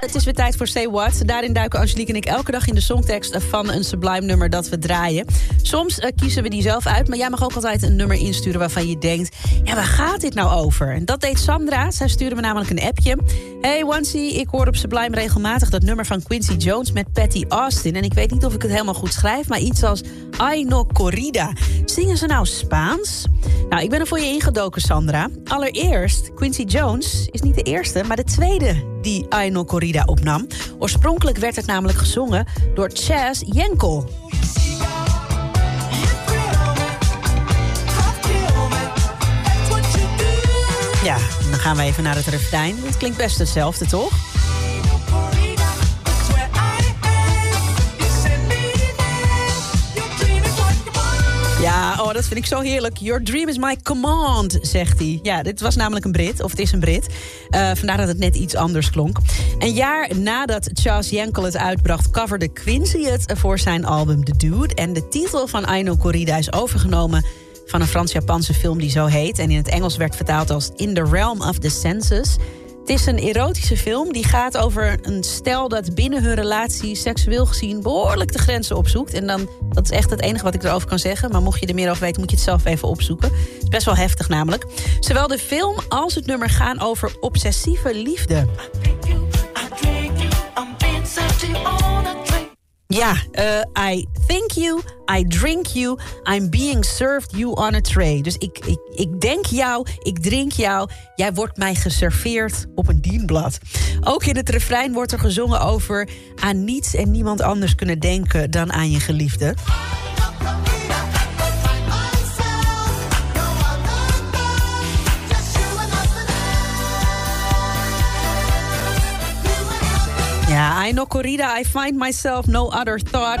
Het is weer tijd voor Say What. Daarin duiken Angelique en ik elke dag in de songtekst van een Sublime nummer dat we draaien. Soms eh, kiezen we die zelf uit, maar jij mag ook altijd een nummer insturen waarvan je denkt... ja, waar gaat dit nou over? En dat deed Sandra. Zij stuurde me namelijk een appje. Hey Wancy, ik hoor op Sublime regelmatig dat nummer van Quincy Jones met Patty Austin. En ik weet niet of ik het helemaal goed schrijf, maar iets als Ay no corrida. Zingen ze nou Spaans? Nou, ik ben er voor je ingedoken, Sandra. Allereerst, Quincy Jones is niet de eerste, maar de tweede die Ay no corrida opnam. Oorspronkelijk werd het namelijk gezongen door Chas Jenkel. Ja, dan gaan we even naar het refrein. Het klinkt best hetzelfde, toch? Ja, oh, dat vind ik zo heerlijk. Your dream is my command, zegt hij. Ja, dit was namelijk een Brit, of het is een Brit. Eh, vandaar dat het net iets anders klonk. Een jaar nadat Charles Yankel het uitbracht... coverde Quincy het voor zijn album The Dude. En de titel van Aino Corrida is overgenomen van een Frans-Japanse film die zo heet... en in het Engels werd vertaald als In the Realm of the Senses... Het is een erotische film die gaat over een stel dat binnen hun relatie seksueel gezien behoorlijk de grenzen opzoekt. En dan, dat is echt het enige wat ik erover kan zeggen. Maar mocht je er meer over weten, moet je het zelf even opzoeken. Het is best wel heftig namelijk. Zowel de film als het nummer gaan over obsessieve liefde. Ja, eh, I think you, I drink you, I'm being served you on a tray. Dus ik, ik, ik denk jou, ik drink jou, jij wordt mij geserveerd op een dienblad. Ook in het refrein wordt er gezongen over aan niets en niemand anders kunnen denken dan aan je geliefde. Ja, I know corrida, I find myself no other thought.